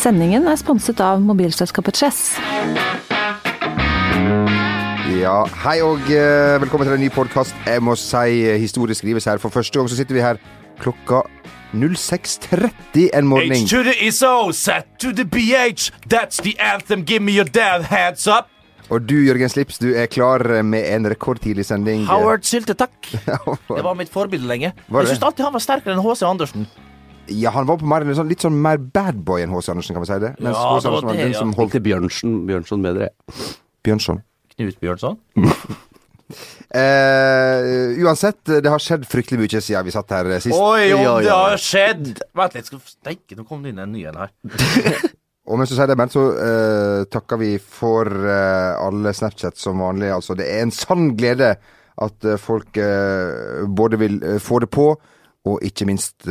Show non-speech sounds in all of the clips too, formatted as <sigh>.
Sendingen er sponset av mobilselskapet Chess. Ja, hei og eh, velkommen til en ny podkast. Jeg må si eh, historie skrives her. For første gang så sitter vi her klokka 06.30 en morgen. H to the ISO, set to the BH. That's the anthem. Give me your damn hands up. Og du, Jørgen Slips, du er klar med en rekordtidlig sending. Howard Sylte, takk. <laughs> Det var mitt forbilde lenge. Jeg syns alltid han var sterkere enn H.C. Andersen. Ja, han var på mer, sånn, litt sånn mer bad boy enn H.C. Andersen, kan vi si det. Mens Ja, H.C. det var Andersen var det, den ja. som holdt Likte Bjørnsen, Bjørnson bedre. Bjørnson. Knut Bjørnson. Uh, <laughs> uansett, det har skjedd fryktelig mye siden vi satt her eh, sist. Oi, jo, det ja. har skjedd! Vent litt, skal steike, nå kom det inn en ny en her. <laughs> Og mens du sier det, Bernt, så uh, takker vi for uh, alle Snapchat som vanlig. Altså, det er en sann glede at folk både vil få det på, og ikke minst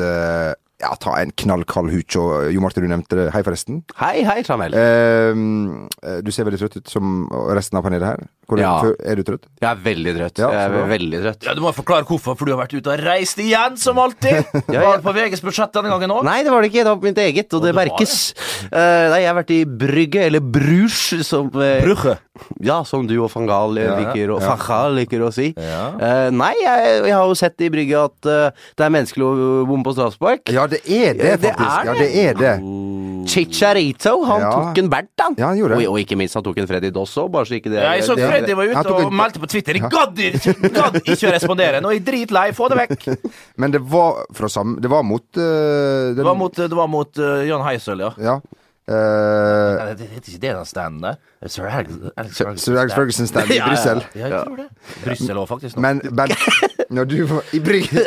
ja, ta en knallkald hooch. Og Jo Martin, du nevnte det. Hei, forresten. Hei, hei, Tramel. Eh, eh, du ser veldig trøtt ut, som resten av panelet her. Hvor Ja. Er du trøtt? Jeg er veldig trøtt. Ja, Jeg er veldig trøtt. Ja, Du må forklare hvorfor, for du har vært ute og reist igjen, som alltid. <laughs> Ja, Var ja. det på VGs budsjett denne gangen òg? Nei, det var det ikke. Det var mitt eget, og det det var merkes. Uh, nei, jeg har vært i Brygge, eller Bruges, som uh, Brugge. Ja, som du og van Gaal eh, Ja, liker, å- ja. liker å si. Ja. Eh, nei, jeg, jeg har jo sett i Brygge at uh, det er menneskelig å bomme på straffespark. Ja, det er det, faktisk. Ja, det er det. Chicharito, han Ja. tok en Bernt, han. Ja, han gjorde det. Og, og ikke minst, han tok en Freddy Doss òg, bare så ikke det Ja, jeg så det- Freddy var ute og en- meldte på Twitter. Jeg gadd ikke, å respondere. Nå er jeg dritlei. Få det vekk. <laughs> Men det var fra samme Det var mot uh, den, Det var mot, det var mot uh, Jan Heisel, ja. Ja. Eh, Nei, Det heter ikke det den standen der. Sir Alex, Alex Sir Sir Alex Ferguson stand i <laughs> Ja, ja, Brussel. Ja, tror det. Brussel òg, faktisk. nå. Men men <laughs> når du var i Brygge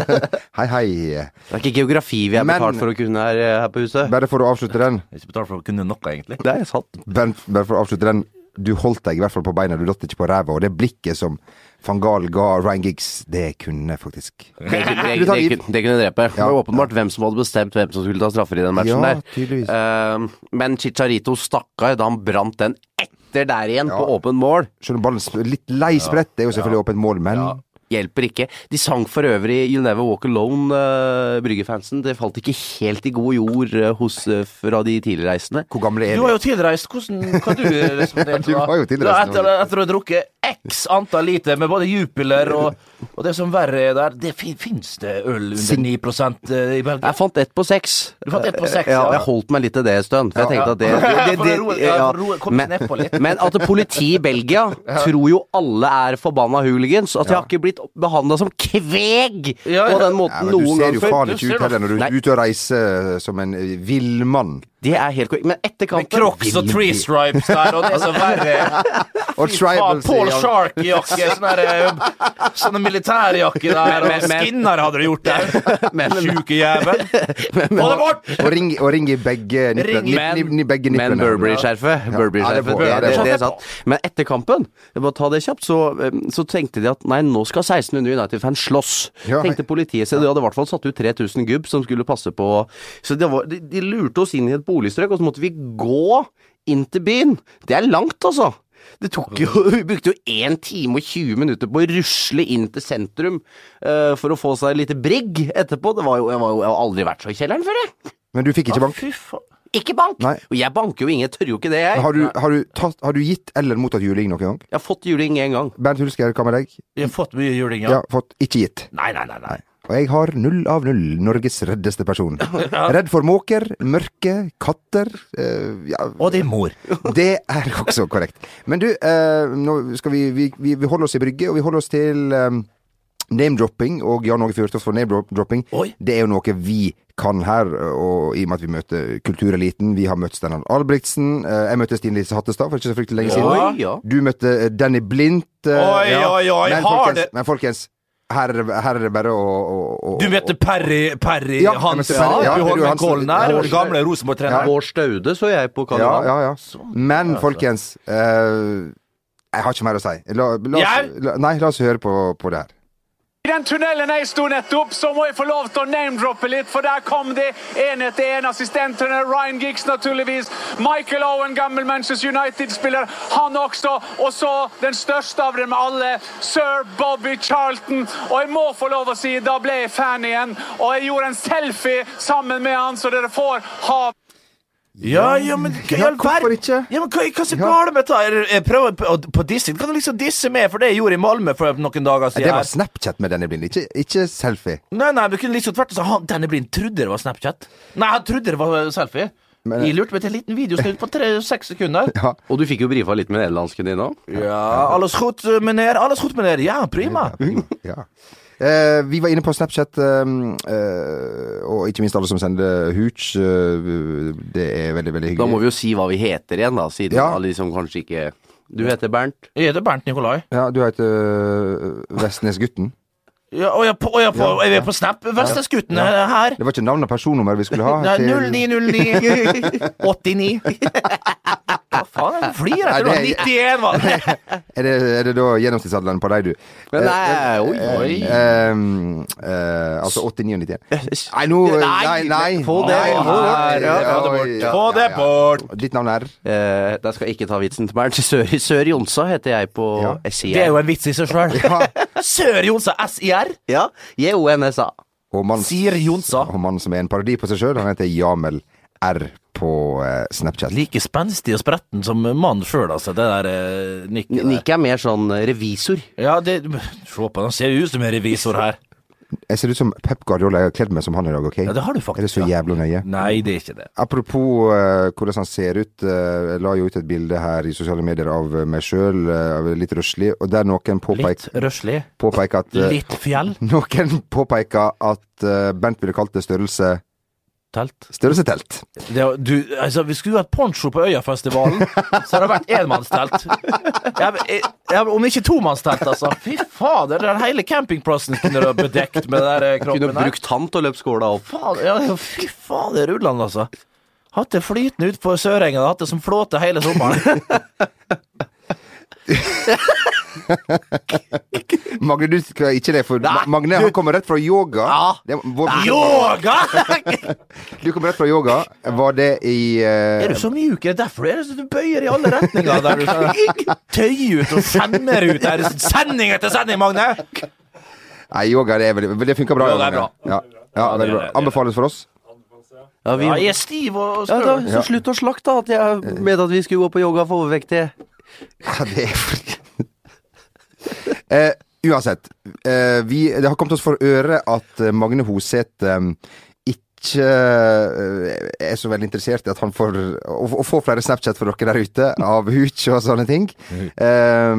<laughs> Hei, hei. Det er ikke geografi vi er Men- betalt for å kunne her, eh, her på huset. Bare for å avslutte den. Jeg er ikke betalt for å kunne noe, egentlig. Det er sant. Bare for å avslutte den. Du holdt deg i hvert fall på beina, du datt ikke på ræva. Og det blikket som van Gahl ga Ryan Giggs, det kunne faktisk Det, det, det, det kunne drepe. Det Ja. var åpenbart hvem som hadde bestemt hvem som skulle ta straffer i den matchen Ja, der. tydeligvis. Eh, men Chicharito stakkar da han brant den etter der igjen, på åpen mål. Skjønner ballen litt lei sprett, det er jo selvfølgelig åpent mål, men Hjelper ikke. De sang for øvrig You'll Never Walk Alone, uh, Brygge-fansen. Det falt ikke helt i god jord uh, hos, uh, fra de tilreisende. hvor gamle er Du har jo tilreist. Hvordan kan du <laughs> respondere Du var jo tilreist etter, etter å ha drukket x antall liter med både Jupiler og, og det som verre er der det fin, Fins det øl under Sin- 9 i Belgia? Jeg fant ett på seks. Du fant ett på seks, ja. ja. Jeg holdt meg litt til det en stund. For jeg tenkte at det, men at politiet i Belgia <laughs> tror jo alle er forbanna hooligans. At de har ikke blitt behandla som kveg Ja, ja. på den Ja, noen gang før. du ser jo faen ikke ut heller når du er ute og reiser som en eh, villmann. Det er helt korrekt. Men etter kampen Med Crocs og Tree Stripes der, og det som verre <laughs> Og tribal, faen, Paul. Shark-jakke, sånne, <laughs> der, sånne militærjakke der, og Men- men- skinner hadde du gjort der. <laughs> Sjuke jævel. Få det bort! Og ring, og ring i begge nippene. Men-. Burberry-skjerfet. Burberry-skjerfet, det det, det, det det er sant. Men etter kampen, bare ta det kjapt, så, eh, så tenkte de at nei, nå skal 1600 United-fans slåss. Ja. Tenkte politiet seg. De hadde i hvert fall satt ut 3000 gubb som skulle passe på Så det var, de, de lurte oss inn i et boligstrøk, og så måtte vi gå inn til byen. Det er langt, altså. Det tok jo, Vi brukte jo 1 time og 20 minutter på å rusle inn til sentrum uh, for å få seg et lite brigg etterpå. Det var jo, jeg, var jo, jeg har aldri vært så i kjelleren før, jeg. Men du fikk ikke bank? Fy faen. Ikke bank! Nei. Og jeg banker jo ingen, jeg tør jo ikke det, jeg. Har du, har, du tatt, har du gitt eller mottatt juling noen gang? Jeg har fått juling én gang. Bernt Hulsker, hva med deg? Jeg har fått mye juling, Ja, ja. fått ikke gitt. Nei, nei, nei. nei. Og jeg har null av null. Norges reddeste person. <laughs> Redd for måker, mørke, katter. eh, ja, Og din mor. <laughs> det er også korrekt. Men du, eh, nå skal vi, vi, vi, vi holder oss i Brygge, og vi holder oss til um, name-dropping. Og Jan Åge Fjørtoft for name-dropping. Det er jo noe vi kan her, og i og med at vi møter kultureliten. Vi har møtt Steinar Albrigtsen. eh, jeg møtte Stine Lise Hattestad for ikke så fryktelig lenge siden. Oi, ja. Du møtte eh, Danny Blindt. Oi, ja. oi, oi, Men har folkens, det- men folkens her, er her er det bare å, å, å Du møtte Perry, Perry Ja, Hansen Perry, ja, i. Holmenkollen der. Ja, gamle Rosenborg-treneren. Bård Staude så jeg på Karl Johan. ja, ja. Men folkens eh, Jeg har ikke mer å si. La, la, la, nei, la oss høre på, på det her. I den tunnelen jeg sto nettopp, så må jeg få lov til å name-droppe litt, for der kom det en etter en. Assistentene, Ryan Giggs naturligvis, Michael Owen, gammel Manchester United-spiller, han også. Og så den største av dem alle, sir Bobby Charlton. Og jeg må få lov å si, da ble jeg fan igjen. Og jeg gjorde en selfie sammen med han, så dere får ha Ja, ja, men hva i Ja, all hvorfor verden? ikke? Ja, men hva, hva Ja. galt med dette? Jeg prøver på, på disse. Kan du liksom disse meg for det jeg gjorde i Malmö for noen dager siden? Det var? Snapchat med denne blind, ikke, ikke selfie. Nei, nei, du kunne liksom tvert sagt han, Denne blind trodde det var Snapchat. Nei, han trodde det var selfie. Men- jeg lurte meg til en liten videosnutt på tre-seks sekunder. <laughs> Ja. Og du fikk jo brifa litt med nederlandsken din òg. Ja, alles goed, meneer. Alles goed, meneer. Ja, prima. ja. Eh, vi var inne på Snapchat, eh, eh, og ikke minst alle som sender hooch. eh, det er veldig, veldig hyggelig. Da må vi jo si hva vi heter igjen, da, siden Ja. alle de som kanskje ikke Du heter Bernt. Jeg heter Bernt Nikolai. Ja, du heter uh, Vestnesgutten. Ja, og jeg, på, og jeg, på, jeg er på Snap. Vestnesgutten er her. Det var ikke navn og personnummer vi skulle ha. Nei, til- 0909 89. <laughs> <laughs> Hva faen er det du flirer etter? Nei, det 91, var det? Er det, er det da gjennomsnittsalderen på deg, du? Men nei, oi, oi. Eh, eh, altså 89 og 91. Nei, nå Nei, nei. få det bort. få det bort. Ditt navn er? Eh, da skal jeg ikke ta vitsen til meg. Sør, Sør Jonsa heter jeg på Ja. SIR. Det er jo en vits i seg sjøl. <laughs> Sør Jonsa SIR. Ja, J-O-N-S-A. Og Sier Jonsa. og mannen som er en parodi på seg sjøl, han heter Jamel R på eh, Snapchat. Like spenstig og spretten som mannen sjøl, altså. Det der eh. Nick er mer sånn revisor. Ja, det Se på han, ser jo ut som en revisor her. Jeg ser ut som Pep Guardiola. Jeg har kledd meg som han i dag, OK? Ja, det har du faktisk, Er det så jævla nøye? Nei, det er ikke det. Apropos uh, hvordan han ser ut. Uh, jeg la jo ut et bilde her i sosiale medier av eh, meg sjøl, litt røslig, og der noen Litt påpeker, røslig. påpeker at eh, Litt fjell. <laughs> Noen påpeker at eh, Bernt ville kalt det størrelse Telt. størrelsetelt. Det, er- du, altså, vi skulle hatt poncho på Øyafestivalen, <laughs> så hadde det vært enmannstelt. Jeg, jeg, jeg, om ikke tomannstelt, altså. Fy fader, den hele campingplassen kunne du ha bedekt med den der eh, kroppen Kunne brukt han til å løpe skåla opp. Faen, ja, fy fader, Rulland, altså. Hatt det flytende ut på Sørengen, hatt det som flåte hele sommeren. <laughs> <laughs> <laughs> Magne, du skal ikke det, for Nei, Magne han kommer rett fra yoga. Ja. Det, vår, Yoga! <laughs> Du kommer rett fra yoga. Var det i uh... Er du så mjuk? Er det derfor er det så du bøyer i alle retninger? Der du <laughs> tøyer ut og skjemmer ut der. Sending etter sending, Magne! Nei, yoga det, er veldig, det funker bra. Yoga er bra. Ja, ja, det er bra. er Anbefales for oss. Ja, vi, Ja, jeg er stiv og ja, da, så slutt å slakte. At jeg mente at vi skulle gå på yoga for overvektige. Ja, det er fordi <laughs> eh, Uansett. Eh, vi, det har kommet oss for øre at eh, Magne Hoseth eh, ikke eh, er så veldig interessert i at han får å, å få flere Snapchat for dere der ute av Hooch og sånne ting. Eh,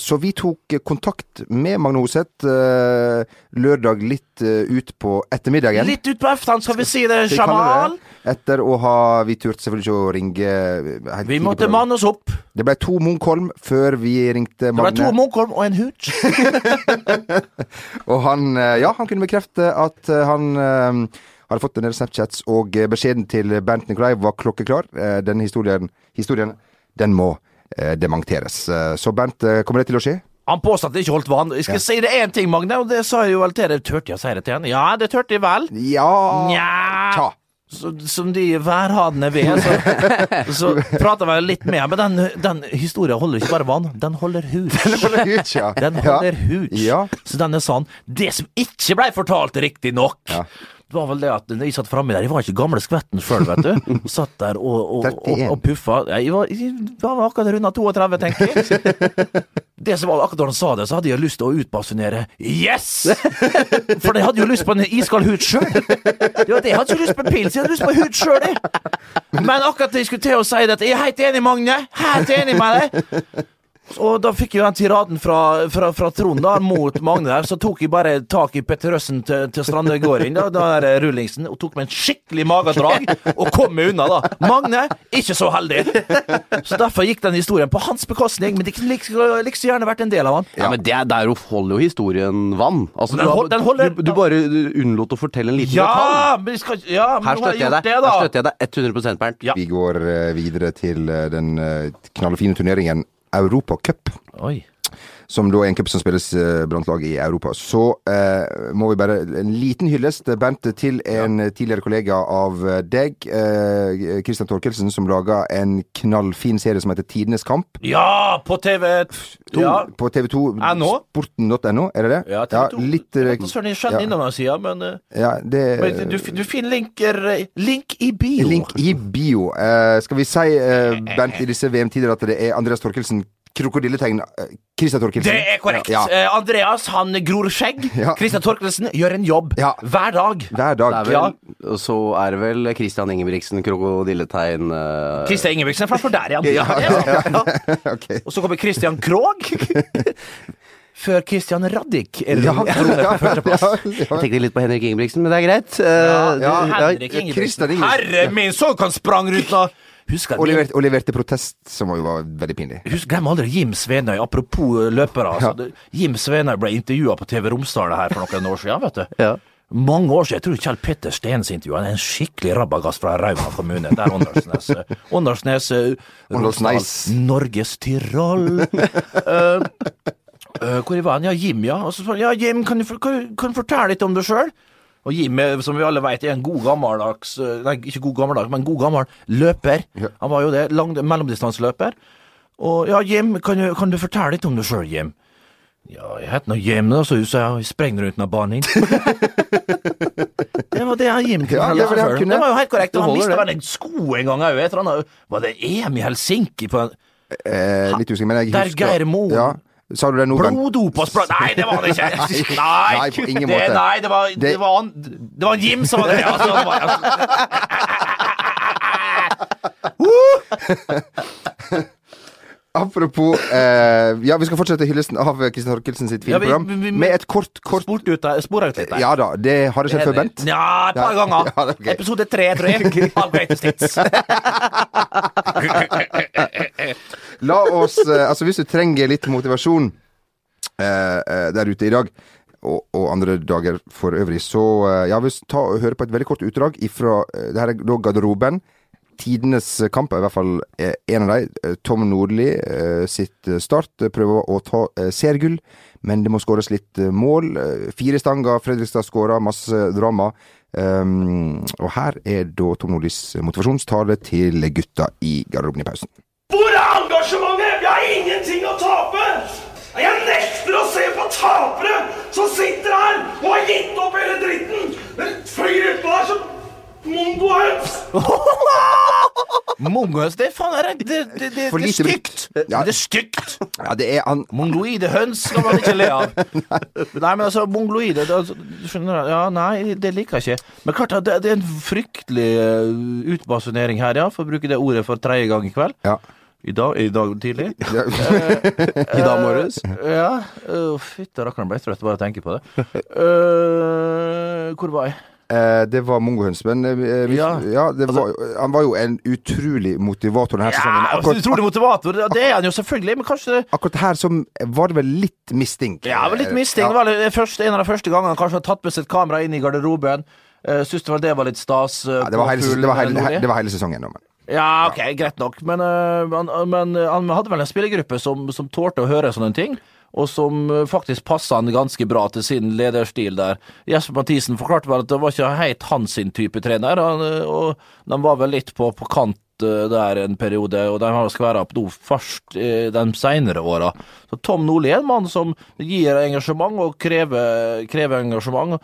så vi tok kontakt med Magne Hoseth eh, lørdag litt eh, ut på ettermiddagen. Litt ut på eftan, skal vi si det, Vi Jamal. det. Etter å ha Vi turte selvfølgelig ikke å ringe eh, Vi måtte manne oss opp. Det ble to Munkholm før vi ringte Magne. Det ble to Munkholm og en hooch. <laughs> Og han, eh, ja, han kunne bekrefte at eh, han hadde fått en del Snapchats, og beskjeden til Bernt Nikolai var klokkeklar. Denne historien, historien den må dementeres. Så Bernt, kommer det til å skje? Han påstod at det ikke holdt vann. Jeg skal si det én ting, Magne, og det sa jeg jo vel til deg. Turte jeg å si det til han? Ja, det turte jeg vel. Ja Nja. Så, Som de værhadene vi er, så, <laughs> så prater vi litt med. Men den, den historien holder ikke bare vann, den holder hus. Den Holder hus, ja. <laughs> Den Ja. holder hus. Ja. Så den er sann. Det som ikke blei fortalt riktig nok, Ja. det var vel det at jeg satt framme der Jeg var ikke gamle skvetten sjøl, vet du. <laughs> Satt der og, og, og, og puffa. Jeg var, jeg var akkurat runda 32, tenker jeg. Det som var akkurat da han sa det, så hadde jeg lyst til å utbasunere Yes! <laughs> For jeg hadde jo lyst på en iskald hud sjøl. Jeg hadde ikke lyst på pils, jeg hadde lyst på hud sjøl. Men akkurat da jeg skulle til å si det, jeg er helt enig, Magne. Helt enig med deg. Og da fikk jeg den tiraden fra, fra, fra Trond da, mot Magne der. Så tok jeg bare tak i Petter Røssen til, til Strandegården, da, den der rullingsen, og tok meg en skikkelig magedrag, og kom meg unna, da. Magne, ikke så heldig. Så derfor gikk den historien på hans bekostning, men det kunne like, like så gjerne vært en del av han. Ja, men det, Der holder jo historien vann. Altså, Den du, har- den holder- du, du bare unnlot å fortelle en liten detalj. Ja, men vi skal Ja, men Her støtter jeg deg. det, Her støtter jeg deg 100 Bernt. Ja. Vi går uh, videre til uh, den uh, knallfine turneringen Europacup. Oi. Som da er en cup som spilles eh, blant lag i Europa. Så eh, må vi bare En liten hyllest, Bernt, til en tidligere kollega av deg, eh, Christian Torkelsen, som laga en knallfin serie som heter Tidenes kamp. Ja, på TV 2. Ja. På TV2 NO? sporten.no, er det det? Ja, TV 2. litt eh, jeg skjønner ja. innom den sida, men, eh, ja, det men du, du finner linker eh, Link i bio. Link i bio. Eh, skal vi si, eh, Bernt, i disse VM-tider at det er Andreas Torkelsen, krokodilletegn eh, Christian Torkelsen? Det er korrekt. Ja. Uh, Andreas han gror skjegg. Ja. Christian Torkelsen gjør en jobb Ja. hver dag. Hver dag. er vel, Og så er det vel Christian Ingebrigtsen, krokodilletegn uh, Christian Ingebrigtsen er for der, <laughs> ja. ja. Ok. Og så kommer Christian Krogh. <laughs> Før Christian Radich Eller, Ja, ja, ja. Jeg tenkte litt på Henrik Ingebrigtsen, men det er greit. Uh, Ja, ja. Henrik Ingebrigtsen. Ingebrigtsen. Herre min, så han sprang rundt og Husker Og leverte, og leverte protest, som jo var veldig pinlig. Husk, Glem aldri Jim Svenøy. Apropos løpere. Altså, Ja. det- Jim Svenøy ble intervjua på TV Romsdal her for noen år siden. vet du. Ja. Mange år siden. Jeg tror Kjell Petter Steens intervju. Han er en skikkelig rabagast fra Rauma kommune. Der Åndalsnes. eh, Åndalsnes eh, Åndalsnes. Norges Tyrol. uh, uh, hvor var han? Ja, Jim, ja. Og så spør han, ja, Jim, kan du, kan, du- kan du fortelle litt om deg sjøl? Og Jim, eh, som vi alle vet, er en god gammeldags eh, Nei, ikke god gammeldags, men god gammel løper. Ja. Han var jo det. Lang, mellomdistanseløper. Og ja, Jim, kan du, kan du fortelle litt om deg sjøl, Jim? Ja, jeg heter nå Jim, da, så jeg, sprenger rundt av banen. det var det Jim kunne Ja, det var det han kunne. Det var jo helt korrekt. Og han mista vel en sko en gang òg, etter han Var det EM i Helsinki på en Eh, litt usikker, men jeg husker Der Geir Moen Ja. Sa du det nå, Bent? Bloddopa sprang Nei, det var det ikke! <laughs> Nei, Nei, på ingen det, måte. Nei, det var, det, Det- var han Det var en Jim som var det. Altså, det var <laughs> altså. Apropos eh, Ja, vi skal fortsette hyllesten av Kristin Torkelsen sitt fine Ja, vi- program vi- vi- med et kort, kort Sport ut, spora ut litt der. Ja da, det har det skjedd før, Bent. Ja, et par Ja, ganger. <laughs> ja, det er. Episode tre, tror jeg. All Greatest Hits. La oss eh, Altså, hvis du trenger litt motivasjon eh, eh, der ute i dag, og, og andre dager for øvrig, så eh, ja, hvis ta og høre på et veldig kort utdrag ifra Det her er da garderoben. Tidenes kamp i hvert fall en av dem. Tom Nordli sitt start prøver å ta sergull, men det må skåres litt mål. Fire stanger, Fredrikstad skåra, masse drama. Um, og her er da Tom Nordlis motivasjonstale til gutta i garderoben i pausen. Hvor er engasjementet? Vi har ingenting å tape! Jeg nekter å se på tapere som sitter her og har gitt opp hele dritten! Den flyr utpå her som mongohøns! <laughs> Mongohøns, det faen er det, det, det, det, det er stygt. Ja. Det er stygt. Ja, det er an... Mongoloide høns skal man ikke le av. <laughs> Nei, men altså, mongoloide skjønner altså, du Ja, nei, det liker jeg ikke. Men klart, det, det er en fryktelig uh, utbasunering her, ja, for å bruke det ordet for tredje gang i kveld. Ja. I dag, i dag tidlig. <laughs> ja. I dag morges. Ja. Uh, Fytti rakkeren, ble jeg trøtt bare av å tenke på det. Uh, hvor var jeg? Eh, det var mongohøns, men eh, vi, ja. Ja. det var, han var jo en utrolig motivator denne. Ja, sesongen. Akkurat, utrolig motivator. Det er han jo selvfølgelig, men kanskje akkurat her så var det vel litt misting. Ja, det var litt misting. Det var første, en av de første gangene han kanskje har tatt med sitt kamera inn i garderoben. Uh, Syns det var det var litt stas. uh, Ja, det, var hele, det, var hele, det var hele sesongen. Men. Ja, ok, greit nok. Men, uh, men uh, han hadde vel en spillergruppe som, som tålte å høre sånne ting. Og som faktisk passa han ganske bra til sin lederstil der. Jesper Mathisen forklarte vel at det var ikke helt hans type trener. Han, og de var vel litt på, på kant der en periode, og de har skværa opp nå først de seinere åra. Så Tom Nordli er en mann som gir engasjement og krever, krever engasjement.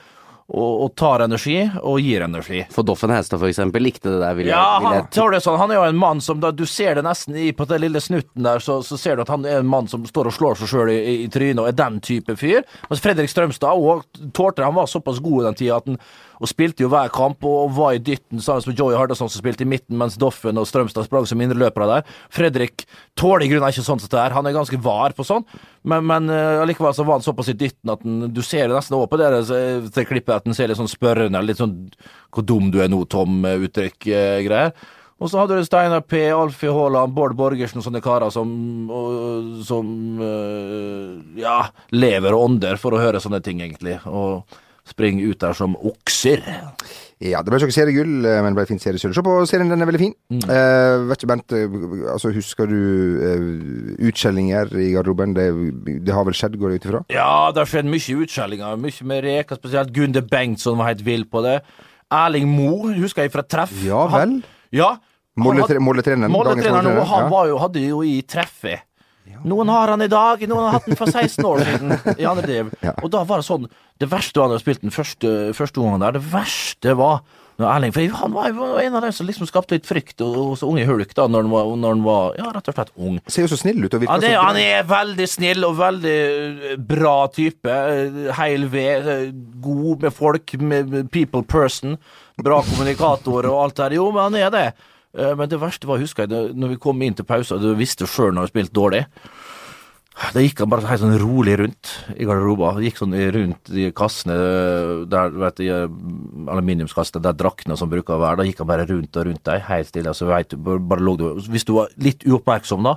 Og, og tar energi, og gir energi. For Doffen Hestad, eksempel, likte det der. Vil jeg, Ja, vil han, jeg tar det sånn, han er jo en mann som da, Du ser det nesten i, på den lille snutten der, så, så ser du at han er en mann som står og slår seg sjøl i, i, trynet og er den type fyr. Mens Fredrik Strømstad og tålte. Han var såpass god i den tida at han og spilte jo hver kamp og, var i dytten sammen med Joey Hardasson som spilte i midten, mens Doffen og Strømstad sprang som indreløpere der. Fredrik tåler i grunnen ikke sånn som det er. Han er ganske var på sånn, men, men eh, allikevel så var han såpass i dytten at den, du ser nesten over på det, det, det klippet at han ser litt sånn spørrende, litt sånn 'hvor dum du er nå, Tom'-uttrykk-greier. Og så hadde du Steinar P, Alfie Haaland, Bård Borgersen og sånne karer som, og, som øh, ja, lever og ånder for å høre sånne ting, egentlig. Og springer ut der som okser. Ja, det ble ikke seriegull, eh, men det ble fint seriesølv. Se på serien, den er veldig fin. Eh, vet ikke, Bent, eh, altså, husker du eh, utskjellinger i garderoben? Det, det har vel skjedd, går jeg ut ifra? Ja, det har skjedd mye utskjellinger. Mye med Reka, spesielt Gunde Bengtsson var helt vill på det. Erling Moe husker jeg fra treff. Ja vel. Han, ja. Måletreneren, Molletreneren han var jo, hadde jo i treffet. Noen har han i dag, noen har hatt den for 16 år siden i andre liv. Ja. Og da var det sånn Det verste var hadde spilt den første, første gangen der, det verste var når Erling For han var jo en av dem som liksom skapte litt frykt hos unge Hulk da når han var, når han var ja, rett og slett ung. Ser jo så snill ut og virker Ja, det, så han er veldig snill og veldig eh, bra type. eh, Heil ved. eh, God med folk, med med people person. Bra kommunikator og alt der. Jo, men han er det. Eh, Men det verste var, husker jeg, når vi kom inn til pause, og du visste sjøl når du spilte dårlig. Da gikk han bare helt sånn rolig rundt i garderoben. Gikk sånn rundt de kassene der, vet, de eh, aluminiumskassene der draktene som bruker å være. Da gikk han bare rundt og rundt deg, helt stille. Så vet bare lå du Hvis du var litt uoppmerksom da,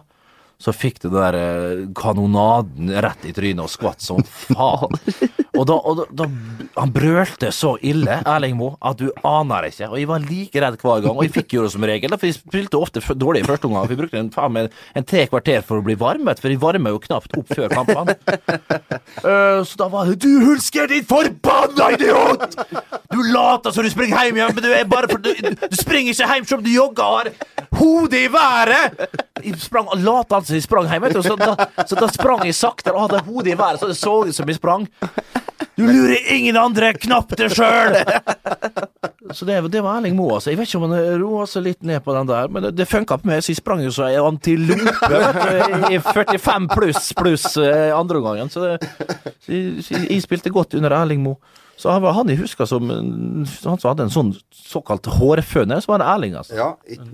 så fikk du den der eh, kanonaden rett i trynet og skvatt som faen. <laughs> Og da, og da, Han brølte så ille, Erling Moe, at du aner ikke. Og jeg var like redd hver gang. Og jeg fikk jo det som regel, for jeg spilte ofte dårlig i første omgang. Vi brukte en, faen meg en tre kvarter for å bli varmet, for jeg varmer jo knapt opp før kampene. Uh, <laughs> så da var det Du Hulsker, din forbanna idiot! Du later som du springer hjem igjen, men du er bare for, du, du springer ikke hjem som du jogger hodet i været! Jeg sprang lot altså jeg sprang hjem. Så da, så da sprang jeg saktere og hadde hodet i været, så det så ut som jeg sprang. Du lurer ingen andre, knapt deg sjøl! Så det, det var Erling Moe, altså. Jeg vet ikke om han roa seg litt ned på den der, men det, det funka på meg, så jeg sprang jo så ei antilope i 45 pluss pluss eh, andre gangen. Så, det, så jeg, jeg spilte godt under Erling Moe. Så han var han jeg husker som han som hadde en sånn såkalt hårføner, så var det Erling, altså. Ja,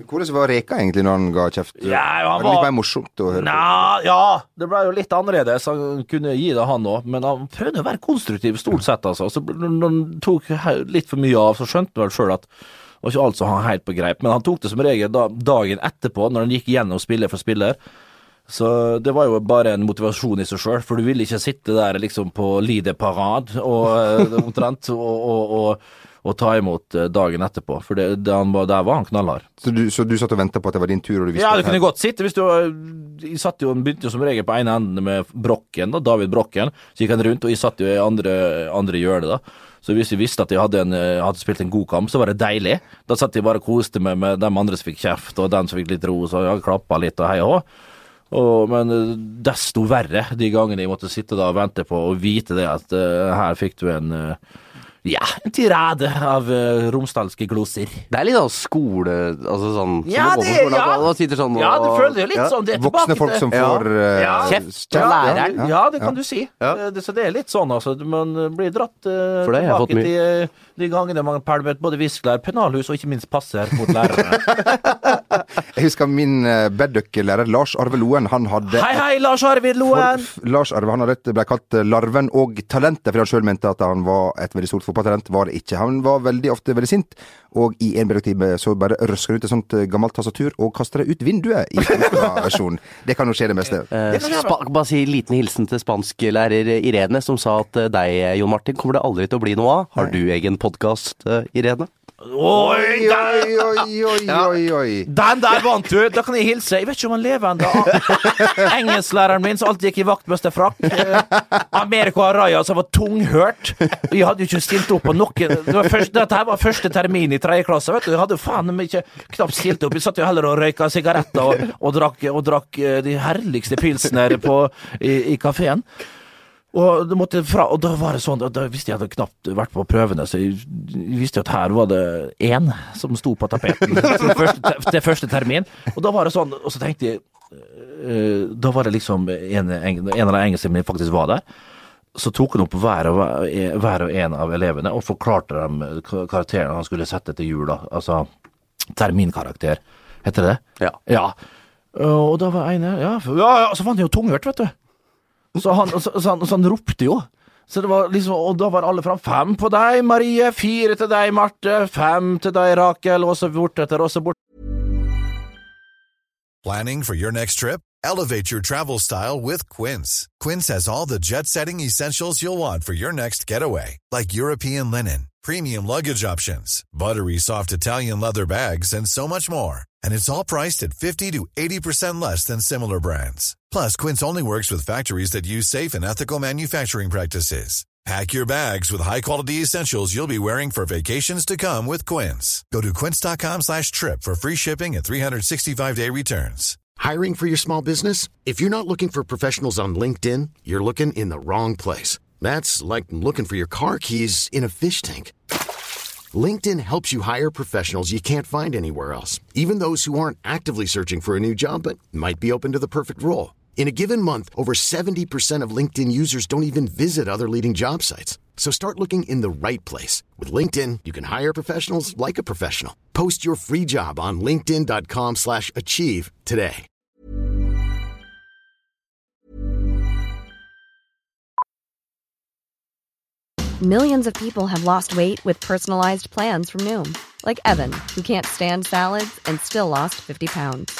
Hvordan var Reka egentlig når han ga kjeft? Ja, han det var litt mer morsomt å høre på. Nja, ja, det ble jo litt annerledes. Han kunne gi det, han òg. Men han prøvde å være konstruktiv, stort sett, altså. Så når han tok litt for mye av, så skjønte han vel sjøl at det var ikke alt som hang helt på greip. Men han tok det som regel da, dagen etterpå, når han gikk gjennom spiller for spiller. Så det var jo bare en motivasjon i seg sjøl, for du ville ikke sitte der liksom på Lide Parade og, eh, <laughs> omtrent og, og, og, og ta imot eh, dagen etterpå. For det, det, han der var han knallhard. Så du, så du satt og venta på at det var din tur, og du visste Ja, du kunne godt sitte hvis du Jeg satt jo, begynte jo som regel på ene enden med Brokken, da, David Brokken. Så gikk han rundt, og jeg satt jo i andre, andre hjørnet, da. Så hvis jeg visste at jeg hadde, en, eh, hadde spilt en god kamp, så var det deilig. Da satt jeg bare og koste meg med dem andre som fikk kjeft, og den som fikk litt ro, så jeg klappa litt og hei og hå. Og, men eh, desto verre de gangene jeg måtte sitte da og vente på og vite det at uh, her fikk du en uh, ja, en tirade av uh, romsdalske gloser. Det er litt sånn skole Altså sånn Ja, gå på det- skolen, at ja. og sitter sånn og Ja, du føler jo litt Ja. sånn. Det er Voksne tilbake folk til- som Ja. får eh, Ja. Kjeft av læreren. ja. Ja, det kan du si. Ja. Det, så det er litt sånn, altså. Man blir dratt uh, For det jeg tilbake til eh, de gangene man pælmet både viskelær, pennalhus og ikke minst passer mot lærere. <laughs> Jeg husker min uh, Bedduck-lærer Lars Arve Loen. Han hadde hei, hei, Lars Arvid Loen! For, Lars Arve han hadde et, ble kalt eh, Larven og Talentet, fordi han sjøl mente at han var et veldig stort fotballtalent. Var det ikke. Han var veldig ofte veldig sint, og i en periode så bare røsker han ut et sånt eh, gammelt tastatur og kaster det ut vinduet i versjonen. Det kan jo skje det meste. Eh, bare si en liten hilsen til spansklærer Irene, som sa at eh, deg, Jon Martin, kommer det aldri til å bli noe av. Har du egen podkast, Irene? Oi, Oi, oi, oi, oi, oi. den der vant du! Da kan jeg hilse. Jeg vet ikke om han lever ennå. <laughs> Engelsklæreren min som alltid gikk i vaktmesterfrakk. Amerika Americo Araya som var tunghørt. Vi hadde jo ikke stilt opp på noe det var første, Dette var første termin i tredje klasse. vet du Jeg hadde faen meg ikke knapt stilt opp. Jeg satt jo heller og røyka sigaretter og, og, drakk, og drakk eh, de herligste pilsene på, i, i kafeen. Og, det måtte fra, og da var det sånn, da visste jeg hadde knapt vært på prøvene, så jeg visste at her var det én som sto på tapeten <laughs> til første, til første termin. Og da var det sånn, og så tenkte jeg eh, Da var det liksom en, en, en av de engelskmennene faktisk var der. Så tok han opp hver og, hver og en av elevene og forklarte dem karakteren han skulle sette til jul. da. Altså terminkarakter, heter det det? Ja. Ja. Og da var ene Ja, ja, ja så fant han jo tunghørt, vet du. Så han, så, så, han, så han ropte jo. Så det var liksom, Og da var alle fram. Fem på deg, Marie. Fire til deg, Marte. Fem til deg, Rakel. Og så og så bort. Planning for your next trip? Elevate your travel style with Quince. Quince has all the jet setting essentials you'll want for your next getaway, like European linen, premium luggage options, buttery soft Italian leather bags, and so much more. And it's all priced at 50 to 80% less than similar brands. Plus, Quince only works with factories that use safe and ethical manufacturing practices. Pack your bags with high-quality essentials you'll be wearing for vacations to come with Quince. Go to quince.com slash trip for free shipping and 365-day returns. Hiring for your small business? If you're not looking for professionals on LinkedIn, you're looking in the wrong place. That's like looking for your car keys in a fish tank. LinkedIn helps you hire professionals you can't find anywhere else, even those who aren't actively searching for a new job but might be open to the perfect role. In a given month, over 70% of LinkedIn users don't even visit other leading job sites. So start looking in the right place. With LinkedIn, you can hire professionals like a professional. Post your free job on linkedin.com slash achieve today. Millions of people have lost weight with personalized plans from Noom. Like Evan, who can't stand salads and still lost 50 pounds.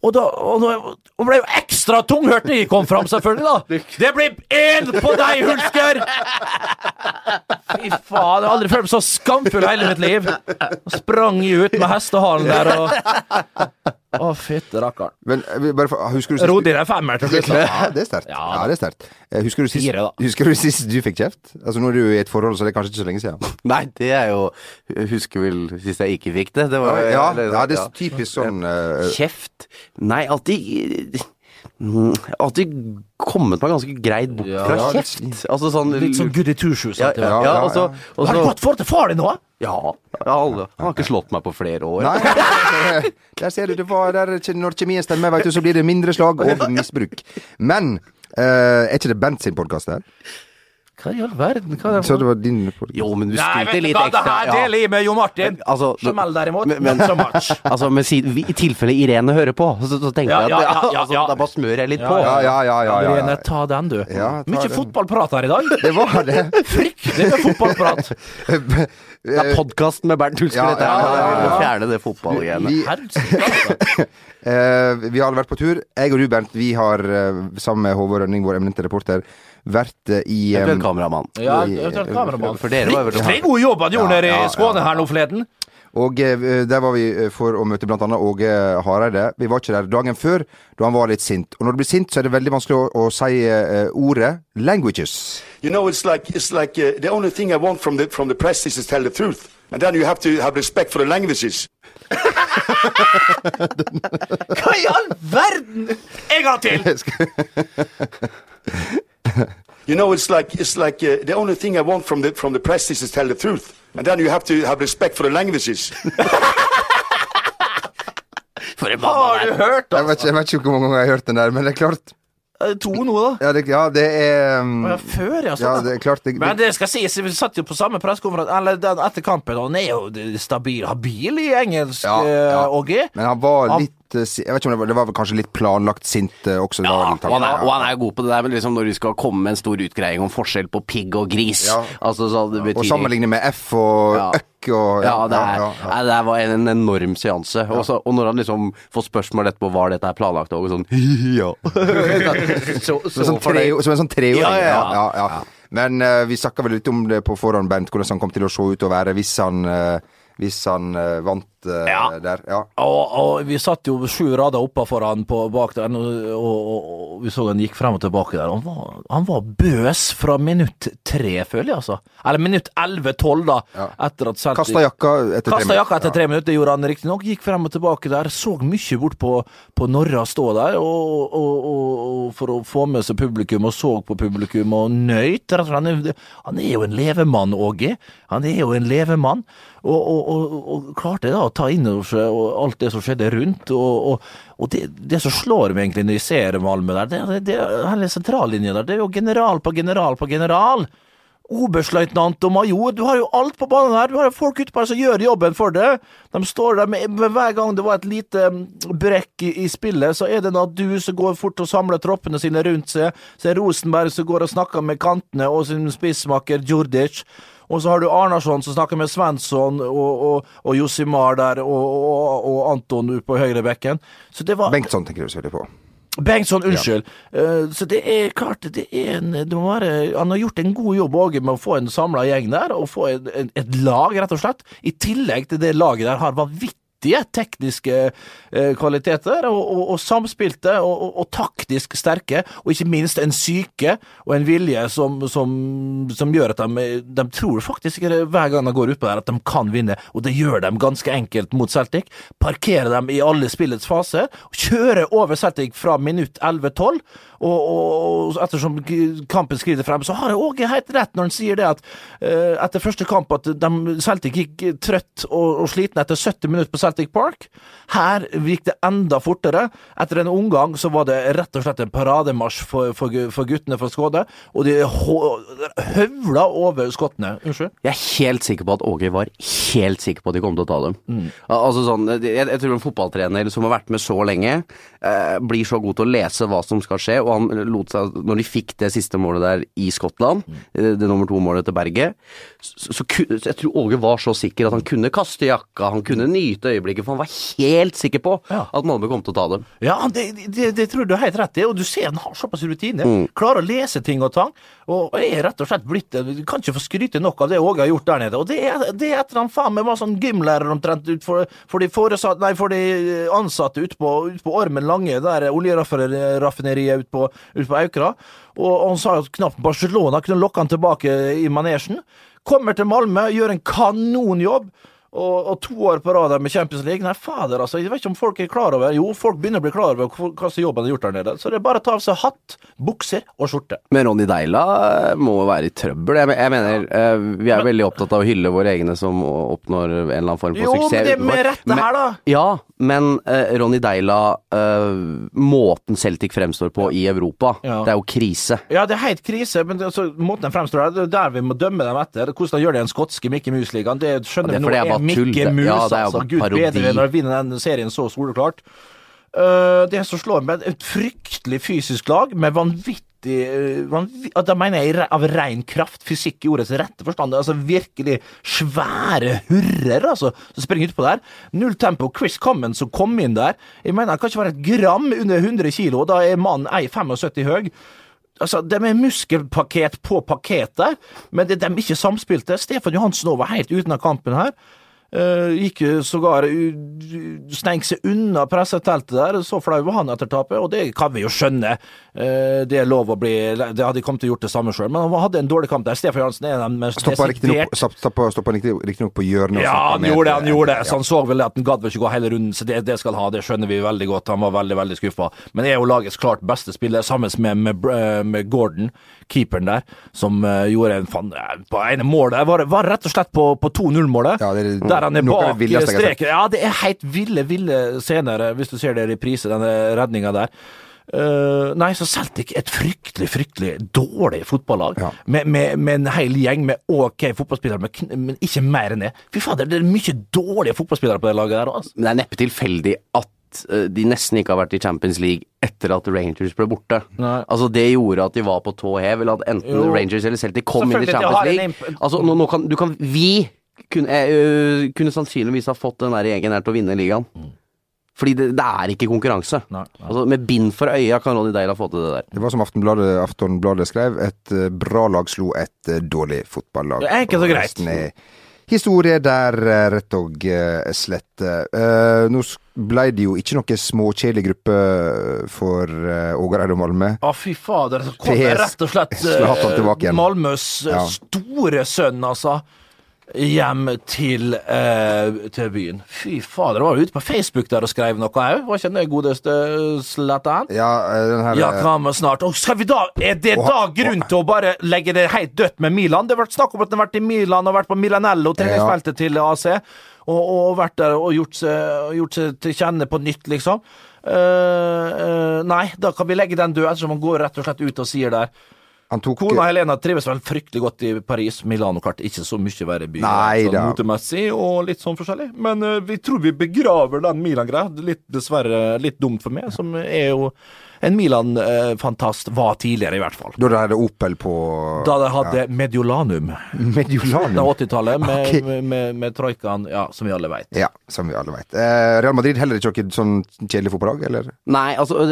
Og da og og ble jo ekstra tunghørt når jeg kom fram, selvfølgelig, da. Det blir én på deg, Hulsker! Fy faen, jeg har aldri følt meg så skamfull i hele mitt liv. Og sprang jeg ut med hestehalen der og Å, fytte rakkeren. Men eh, bare for, husker du sist Rodde i femmer til slutt. Ja, det er sterkt. Ja, Ja, det er sterkt. Eh, Husker du sist, Fire, husker du sist du fikk kjeft? Altså Nå er du i et forhold, så det er kanskje ikke så lenge siden. <laughs> Nei, det er jo Husker vel sist jeg ikke fikk det. det var, Ja, ja det er typisk sånn uh, Kjeft? Nei, alltid Mm, Alltid kommet meg ganske greit bort Ja, fra ja, kjeft. Altså sånn Litt sånn goody two-shoes. ja, ja, ja, ja, og ja. Har du så- godt forhold til far din nå? Ja, ja, alle. Han har ikke slått meg på flere år. Nei, <laughs> der ser du det var der Når kjemien stemmer, vet du, så blir det mindre slag og misbruk. Men uh, er ikke det Bent sin podkast her? Hva i all verden? Hva er det Så det var din podkast? Jo, men du spilte litt hva, det her deler jeg med Jo Martin. Altså, Jamel derimot, men- men- so much. <laughs> Altså, men si, vi- I tilfelle Irene hører på, så, så tenker Ja, jeg at ja, ja, ja, <laughs> altså, ja. da bare smører jeg litt på. Ja, ja, ja. ja, ja, Irene, ta den, du. Ja, Mye fotballprat her i dag. Det var det. Fryktelig med fotballprat. Det er podkasten med Bernt Hulsker, Ja, dette ja, her. ja, ja, Vi må ja. Fjerne det fotballgreiene. Vi, <laughs> eh, vi har vært på tur. Jeg og du, Bernt, vi har eh, sammen med Håvard Rønning, vår eminente reporter, vært eh, i eh, Eventuelt kameramann. Ja, eventuelt kameramann. For dere var Fryktelig god jobb han gjorde Ja, nede i Skåne ja, her nå forleden. Og eh, der var vi eh, for å møte annet Åge Hareide. Vi var ikke der dagen før, da han var litt sint. Og når du blir sint, så er det veldig vanskelig å, å si uh, ordet 'languages'. You know, it's like it's like uh, the only thing I want from the from the press is to tell the truth, and then you have to have respect for the languages. Hva i all verden?! En gang til! <laughs> <laughs> <laughs> You know, it's like it's like uh, the only thing I want from the from the press is to tell the truth, and then you have to have respect for the languages. <laughs> For en Har du hørt Jeg vet, ikke, jeg vet ikke hvor mange ganger jeg har hørt den der, men det er klart To nå, da. Ja, det, ja, det er um, Ja, før, ja. Ja, Sånn, det er klart det, Men det, skal sies, vi satt jo på samme pressekonferanse Eller den etter kampen, og han er jo stabil, habil i engelsk, Ja, ja. eh, Åge. Men han var Han- litt Jeg vet ikke om det var, det var kanskje litt planlagt sint eh, også. Ja, og han, er, og han er god på det der, men liksom når de skal komme med en stor utgreiing om forskjell på pigg og gris Ja. Altså så det betyr Og sammenligne med F og Ja. økk og Ja, det, er, ja. Det var en, en enorm seanse. Og, så, og når han liksom får spørsmål etterpå var dette er planlagt, og sånn <laughs> ja. <laughs> så, Som, en sånn tre, som en sånn treåring. Ja, ja. Men uh, vi snakka vel litt om det på forhånd, Bent, hvordan han kom til å se ut og være hvis han, eh, hvis han eh, vant eh, Ja. der. Ja. Og, og vi satt jo sju rader oppe foran på bak der, og, og, og vi så han gikk frem og tilbake der. Han var, han var bøs fra minutt tre, føler jeg, altså. Eller minutt elleve-tolv, da. Ja. Etter at Celtic- Kasta jakka etter Kasta tre minutter. etter tre minutter, gjorde han riktignok. Gikk frem og tilbake der. Så mye bort på, på Norra stå der og, og, og, og for å få med seg publikum, og så på publikum og nøyt. rett og slett. Han er, han er jo en levemann, Åge. Han er jo en levemann. Og, og, og, klarte da å ta inn over seg alt det som skjedde rundt. Og, og, det, det som slår meg egentlig når jeg ser Malmö der, det, det, hele sentrallinja der, det er jo general på general på general. Oberstløytnant og major, du har jo alt på banen her. Du har jo folk ute på her som gjør jobben for deg. De står der med, med Hver gang det var et lite mm, brekk i, i spillet, så er det du som går fort og samler troppene sine rundt seg. Så er Rosenberg som går og snakker med kantene, og sin spissmaker Djurdic. Og så har du Arnarsson som snakker med Svensson og, og, og Josimar der, og, og, og Anton ute på høyrebekken. Så det var Bengtsson tenker du selvfølgelig på. Bengtsson, unnskyld. Uh, så det er klart det er en det være, Han har gjort en god jobb også, med å få en samla gjeng der, og få et, en, et lag, rett og slett. I tillegg til det laget der har vanvittig tekniske eh, kvaliteter, og, og, og samspilte og, og, taktisk sterke, og ikke minst en syke og en vilje som, som, som gjør at de, de tror faktisk hver gang de går utpå der at de kan vinne, og det gjør de ganske enkelt mot Celtic. Parkerer dem i alle spillets faser, kjører over Celtic fra minutt 11-12, og, ettersom kampen skrider frem, så har Åge helt rett når han sier det at uh, etter første kamp at de, Celtic gikk trøtt og, og sliten etter 70 minutter på Celtic Park. Her gikk det enda fortere. Etter en omgang så var det rett og slett en parademarsj for, for, for guttene fra Skåde, og de høvla over skottene. Unnskyld? Jeg er helt sikker på at Åge var helt sikker på at de kom til å ta dem. Mm. Altså sånn, jeg, jeg, tror en fotballtrener som har vært med så lenge, eh, blir så god til å lese hva som skal skje, og han lot seg Når de fikk det siste målet der i Skottland, mm. det, det nummer to-målet til Berget, så, så, så, jeg tror Åge var så sikker at han kunne kaste jakka, han kunne nyte øyeblikket, for han var helt sikker på ja. at Malmö kom til å ta dem. Ja, det, det, det tror du har helt rett i, og du ser han har såpass rutine. Mm. Klarer å lese ting og tang, og er rett og slett blitt Du kan ikke få skryte nok av det Åge har gjort der nede. Og det er, det er etter han faen meg var sånn gymlærer omtrent for, for, de foresatt, nei, for de ansatte ute på, ut på Ormen Lange, der oljeraffineriet ute på, ut på Aukra. Og, og han sa at knapt Barcelona kunne lokke han tilbake i manesjen. Kommer til Malmö, gjør en kanonjobb. Og, og, to år på rad med Champions League. Nei, fader, altså. Jeg vet ikke om folk er klar over Jo, folk begynner å bli klar over hva slags jobb han har gjort der nede. Så det er bare å ta av seg hatt, bukser og skjorte. Men Ronny Deila eh, må være i trøbbel. Jeg, jeg mener, ja. uh, vi er men, veldig opptatt av å hylle våre egne som oppnår en eller annen form for jo, suksess. Jo, men det er med rette her, da. Ja, men uh, Ronny Deila, uh, måten Celtic fremstår på i Europa, ja. det er jo krise. Ja, det er helt krise, men det, altså, måten den fremstår det er der vi må dømme dem etter. Hvordan de gjør det i den skotske Mickey Mouse-ligaen, det skjønner vi nå Mikke Mus, ja, altså. Gud bedre når å vinner den serien så soleklart. Uh, det som slår meg, et fryktelig fysisk lag med vanvittig uh, vanvitt, Da mener jeg av ren kraft, fysikk i ordets rette forstand. Altså virkelig svære hurrer altså, som springer utpå der. Null tempo. Chris Commons som kom inn der, jeg mener han kan ikke være et gram under 100 kilo. Da er mannen 1,75 høy. Altså, De er muskelpakket på pakket der, men de er ikke samspilte. Stefan Johansen var helt uten av kampen her. Uh, gikk sågar Sneik seg unna presseteltet der, så flau var han etter tapet, og det kan vi jo skjønne. Uh, det er lov å bli Det hadde kommet til å gjort det samme sjøl, men han hadde en dårlig kamp der. Stefan Jansen er den mest Stoppa riktignok riktig på hjørnet. Ja, han gjorde det, han gjorde det. Så han så vel at han gadd ikke gå hele runden, så det, det skal ha. Det skjønner vi veldig godt. Han var veldig, veldig skuffa. Men er jo lagets klart beste spiller, sammen med, med, med Gordon, keeperen der, som uh, gjorde en fan, På ene målet var, var rett og slett på, på 2-0-målet. Ja, der han er bak streken. Ja, det er helt ville, ville scener, hvis du ser det i reprise, denne redninga der. Uh, nei, så Celtic et fryktelig, fryktelig dårlig fotballag. Ja. Med, med, med, en hel gjeng med ok fotballspillere, men, men ikke mer enn det. Fy fader, det er mye dårlige fotballspillere på det laget der. Altså. Det er neppe tilfeldig at uh, de nesten ikke har vært i Champions League etter at Rangers ble borte. Nei. Altså Det gjorde at de var på tå hev, eller at enten jo. Rangers eller Celtic kom inn i Champions League. Altså, nå, nå kan, du kan, vi kunne, uh, kunne sannsynligvis ha fått den der gjengen her til å vinne ligaen. Mm. Fordi det, det, er ikke konkurranse. Nei, nei. Altså, med bind for øya kan Ronny Deila få til det der. Det var som Aftenbladet, Aftonbladet skrev, et uh, bra lag slo et uh, dårlig fotballag. Det er ikke så greit. Historie der, rett og slett. nå ble det jo ikke noe småkjedelig gruppe for Ågareid og Malmö. Å, fy fader. Så kom det rett og slett Malmøs ja. store sønn, altså. Hjem til, eh, til byen. Fy fader, var du ute på Facebook der og skrev noe òg? Var ikke det godeste Zlatan? Ja, eh, den her Ja, eh, kommer snart. Og skal vi da, Er det Og da grunn til å bare legge det helt dødt med Milan? Det har vært snakk om at han har vært i Milan og vært på Milanello, treningsfeltet til AC, og, og vært der og gjort seg, gjort seg til kjenne på nytt, liksom. Uh, uh, nei, da kan vi legge den død, ettersom han går rett og slett ut og sier der tok Kona Helena trives vel fryktelig godt i Paris. Milano klart ikke så mye verre by Nei sånn motemessig og litt sånn forskjellig. Men uh, vi tror vi begraver den Milan-greia. Litt dessverre litt dumt for meg, som er jo en Milan-fantast var tidligere, i hvert fall. Da de hadde Opel på Da de hadde Mediolanum. Mediolanum. Det 80-tallet, med, okay. med, med, med troikaen, ja, som vi alle veit. Ja, som vi alle vet. Eh, Real Madrid heller ikke noe sånn kjedelig fotballag, eller? Nei, altså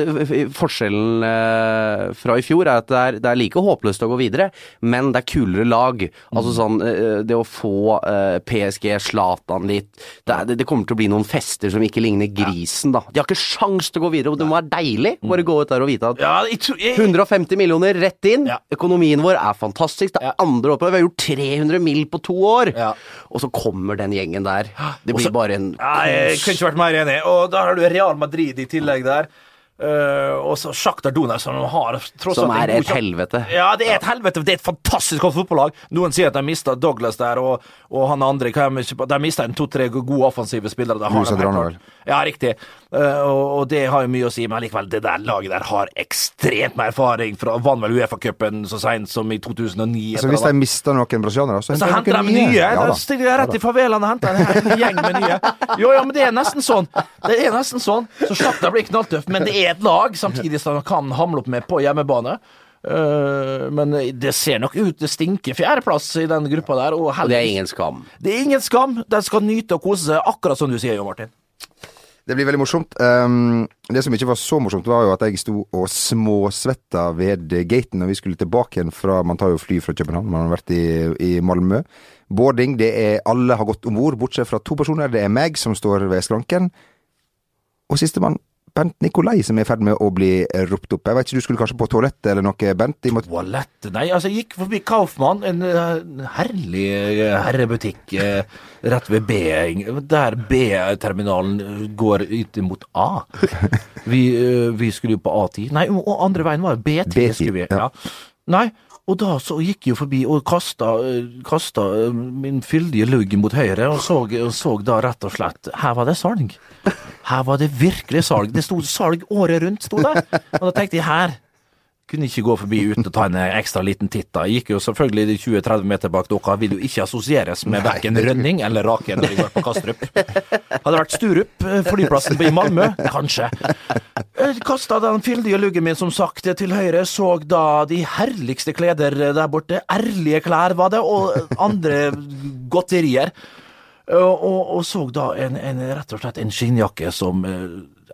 Forskjellen eh, fra i fjor er at det er, det er like håpløst å gå videre, men det er kulere lag. Altså sånn eh, Det å få eh, PSG, Zlatan litt det, er, det, det kommer til å bli noen fester som ikke ligner grisen, da. De har ikke sjans til å gå videre, og det må være deilig. Bare gå ut der og vite at Ja, jeg tror jeg, 150 millioner rett inn. Ja. Økonomien vår er fantastisk. Det er andre oppe. Vi har gjort 300 mill. på to år. Ja. Og så kommer den gjengen der. Det blir Også, bare en Ja, jeg kunne ikke vært mer enig. Og da har du Real Madrid i tillegg der. Eh, og så Sjakta Donetsk, som har tross Som er et helvete. Ja, det er et helvete. Det er et fantastisk godt fotballag. Noen sier at de mista Douglas der, og, og han andre de mista to-tre gode offensive spillere. De. Ja, riktig. Uh, og, og det har jo mye å si, men likevel, det der laget der har ekstremt med erfaring. Fra, vant vel Uefa-cupen så seint som i 2009. Så hvis de mister noen brasilianere, så så henter de nye. Ja, de da. stiger rett i favelaen og henter en gjeng med nye. Jo, ja, men det er nesten sånn. Det er nesten sånn. Så Sjakta blir knalltøff, men det er et lag, samtidig som de kan hamle opp med på hjemmebane. Eh, men det ser nok ut Det stinker fjerdeplass i den gruppa der. Og, Og det er ingen skam. det er ingen skam. De skal nyte og kose seg, akkurat som du sier, Jo Martin. Det blir veldig morsomt. Um, det som ikke var så morsomt, var jo at jeg sto og småsvetta ved gaten når vi skulle tilbake igjen fra Man tar jo fly fra København, man har vært i, i Malmö. Boarding, det er alle har gått om bord, bortsett fra to personer. Det er meg som står ved skranken, og sistemann. Bent Nikolai som er i ferd med å bli ropt opp. Jeg vet ikke, Du skulle kanskje på toalettet eller noe, Bent? I måtte... Toalett Nei, altså, jeg gikk forbi Kaufmann, en eh, herlig eh, herrebutikk eh, rett ved B, der B-terminalen går ut mot A. <laughs> Vi, vi skulle jo på A10. Nei, og andre veien var B10. B10, skulle vi. ja. Ja. Nei, og da så gikk jeg jo forbi og kasta, kasta min fyldige lugg mot høyre, og så, så da rett og slett Her var det salg. Her var det virkelig salg. Det sto salg året rundt, sto det. Og da tenkte jeg her kunne ikke gå forbi uten å ta en ekstra liten titt. da. Jeg gikk jo selvfølgelig de 20-30 meter bak dere, vil jo ikke assosieres med verken rønning eller rake når jeg går på Kastrup. Hadde det vært Sturup, eh, flyplassen i Malmö, kanskje. Kasta den fyldige luggen min, som sagt, til høyre, så da de herligste kleder der borte. Ærlige klær, var det, og andre godterier. Og, og, og så da en, en, rett og slett en skinnjakke som eh,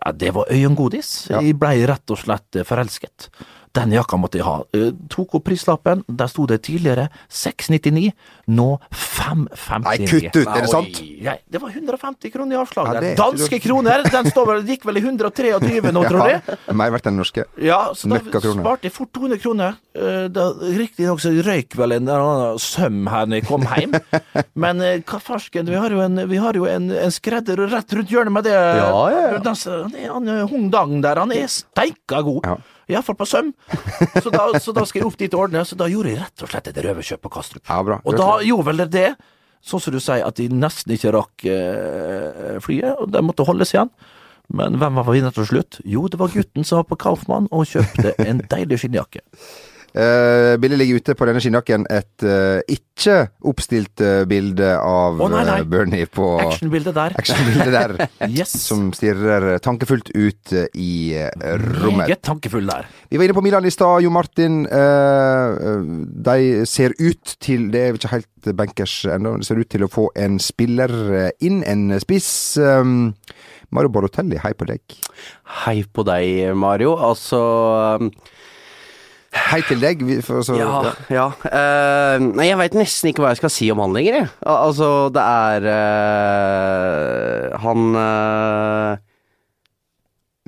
ja, Det var øyengodis. Jeg blei rett og slett eh, forelsket. Den jakka måtte jeg ha. Uh, tok opp prislappen. Der sto det tidligere 699, nå 559. Nei, kutt ut, er det sant? Nei, det var 150 kroner i avslag Ja, det Danske kroner! Den vel, gikk vel i 123 nå, <laughs> tror jeg. Ja, mer verdt enn norske. Ja, så da sparte jeg fort 200 kroner. Uh, Riktignok så røyk vel en eller annen søm her når jeg kom hjem. <laughs> Men uh, hva farsken, vi har jo en, vi har jo en, en skredder rett rundt hjørnet med det. Ja, ja, ja. Den, han, han er Hung Dang der, han er steika god. Ja. Iallfall på søm. Så da, så da skal jeg opp dit og ordne. Så da gjorde jeg rett og slett et røverkjøp på Kastrup. Ja, bra. Og da gjorde vel det, sånn som du sier, at de nesten ikke rakk eh, flyet, og de måtte holdes igjen. Men hvem var vinner til slutt? Jo, det var gutten som var på Kaufmann og kjøpte en deilig skinnjakke. Uh, bildet ligger ute på denne skinnjakken et uh, ikke oppstilt uh, bilde av oh, nei, nei. Bernie på Actionbildet der. Action der. <laughs> Yes. Som stirrer tankefullt ut i rommet. Meget tankefull der. Vi var inne på Milan i stad, Jo Martin. de ser ut til Det er ikke helt bankers ennå. Det ser ut til å få en spiller inn, en spiss. Um, Mario Borotelli, hei på deg. Hei på deg, Mario. Altså Hei til deg. Så, Ja, ja. Uh, nei, jeg veit nesten ikke hva jeg skal si om han lenger, jeg. Al altså, det er uh, Han eh,